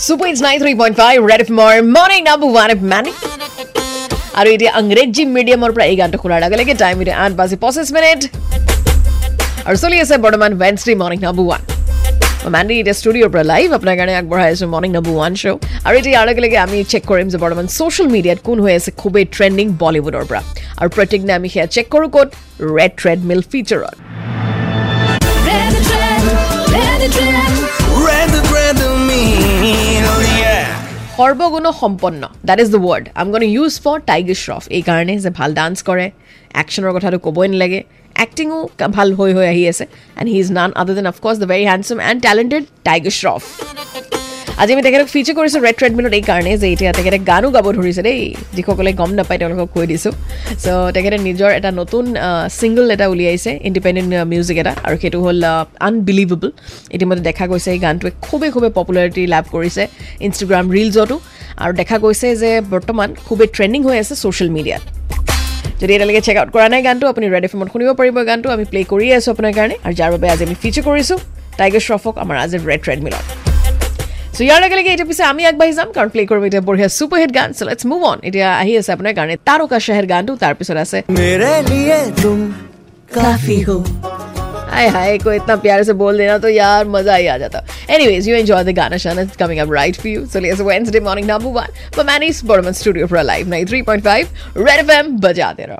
Super Hits 93.5 Red FM or Morning Number 1 of Manny. আৰু এতিয়া আংগ্ৰেজী মিডিয়ামৰ পৰা এই গানটো শুনাৰ লগে লগে টাইম এতিয়া আঠ বাজি পঁচিছ মিনিট আৰু চলি আছে বৰ্তমান Wednesday morning number one Mandy এতিয়া ষ্টুডিঅ'ৰ পৰা লাইভ আপোনাৰ কাৰণে আগবঢ়াই আছোঁ মৰ্ণিং নাম্বাৰ ওৱান শ্ব' আৰু এতিয়া ইয়াৰ লগে লগে আমি চেক কৰিম যে বৰ্তমান ছ'চিয়েল মিডিয়াত কোন হৈ আছে খুবেই ট্ৰেণ্ডিং বলিউডৰ পৰা আৰু প্ৰত্যেক দিনা আমি সেয়া চেক কৰোঁ ক'ত ৰেড ট্ৰেডমিল ফিচাৰত সৰ্বগুণ সম্পন্ন that is the word I'm gonna use for Tiger Shroff এইকাৰণে যে ভাল ডান্স কৰে একশ্যনৰ কথাটো ক'বই নালাগে এক্টিঙো ভাল হৈ হৈ আহি আছে and he is none other than of course the very handsome and talented Tiger Shroff আজি আমি তেখেতক ফিচাৰ কৰিছোঁ ৰেড ট্ৰেডমিলত এই কাৰণে যে এতিয়া তেখেতে গানো গাব ধৰিছে দেই। যিসকলে গম নাপায় তেওঁলোকক কৈ দিছোঁ। চ' তেখেতে নিজৰ এটা নতুন ছিংগল এটা উলিয়াইছে ইণ্ডিপেণ্ডেণ্ট মিউজিক এটা আৰু সেইটো হ'ল আনবিলিভেবল ইতিমধ্যে দেখা গৈছে এই গানটোৱে খুবেই খুবেই পপুলাৰিটি লাভ কৰিছে ইনষ্টাগ্ৰাম ৰিলছতো আৰু দেখা গৈছে যে বৰ্তমান খুবেই ট্ৰেণ্ডিং হৈ আছে ছ'চিয়েল মিডিয়াত যদি এতিয়ালৈকে চেক আউট কৰা নাই গানটো আপুনি ৰেড এফ এমত শুনিব পাৰিব গানটো। আমি প্লে' কৰিয়ে আছোঁ আপোনাৰ কাৰণে। আৰু যাৰ বাবে আজি আমি ফিচাৰ কৰিছোঁ টাইগাৰ শ্ৰফক আমাৰ আজি ৰেড ট্ৰেডমিলত চ' ইয়াৰ লগে লগে এতিয়া পিছে আমি আগবাঢ়ি যাম কাৰণ প্লে' কৰিম এতিয়া বঢ়িয়া ছুপাৰ হিট গান চ' লেটছ মুভ অন এতিয়া আহি আছে আপোনাৰ কাৰণে তাৰকা শ্বাহেৰ গানটো তাৰপিছত আছে मेरे लिए तुम काफी हो हाय हाय को इतना प्यार से बोल देना तो यार मजा ही आ जाता एनीवेज यू एंजॉय द गाना शाना coming up right for you so let's Wednesday morning number 1 per मैनीस Burman studio for live 93.5 red FM बजा दे रहा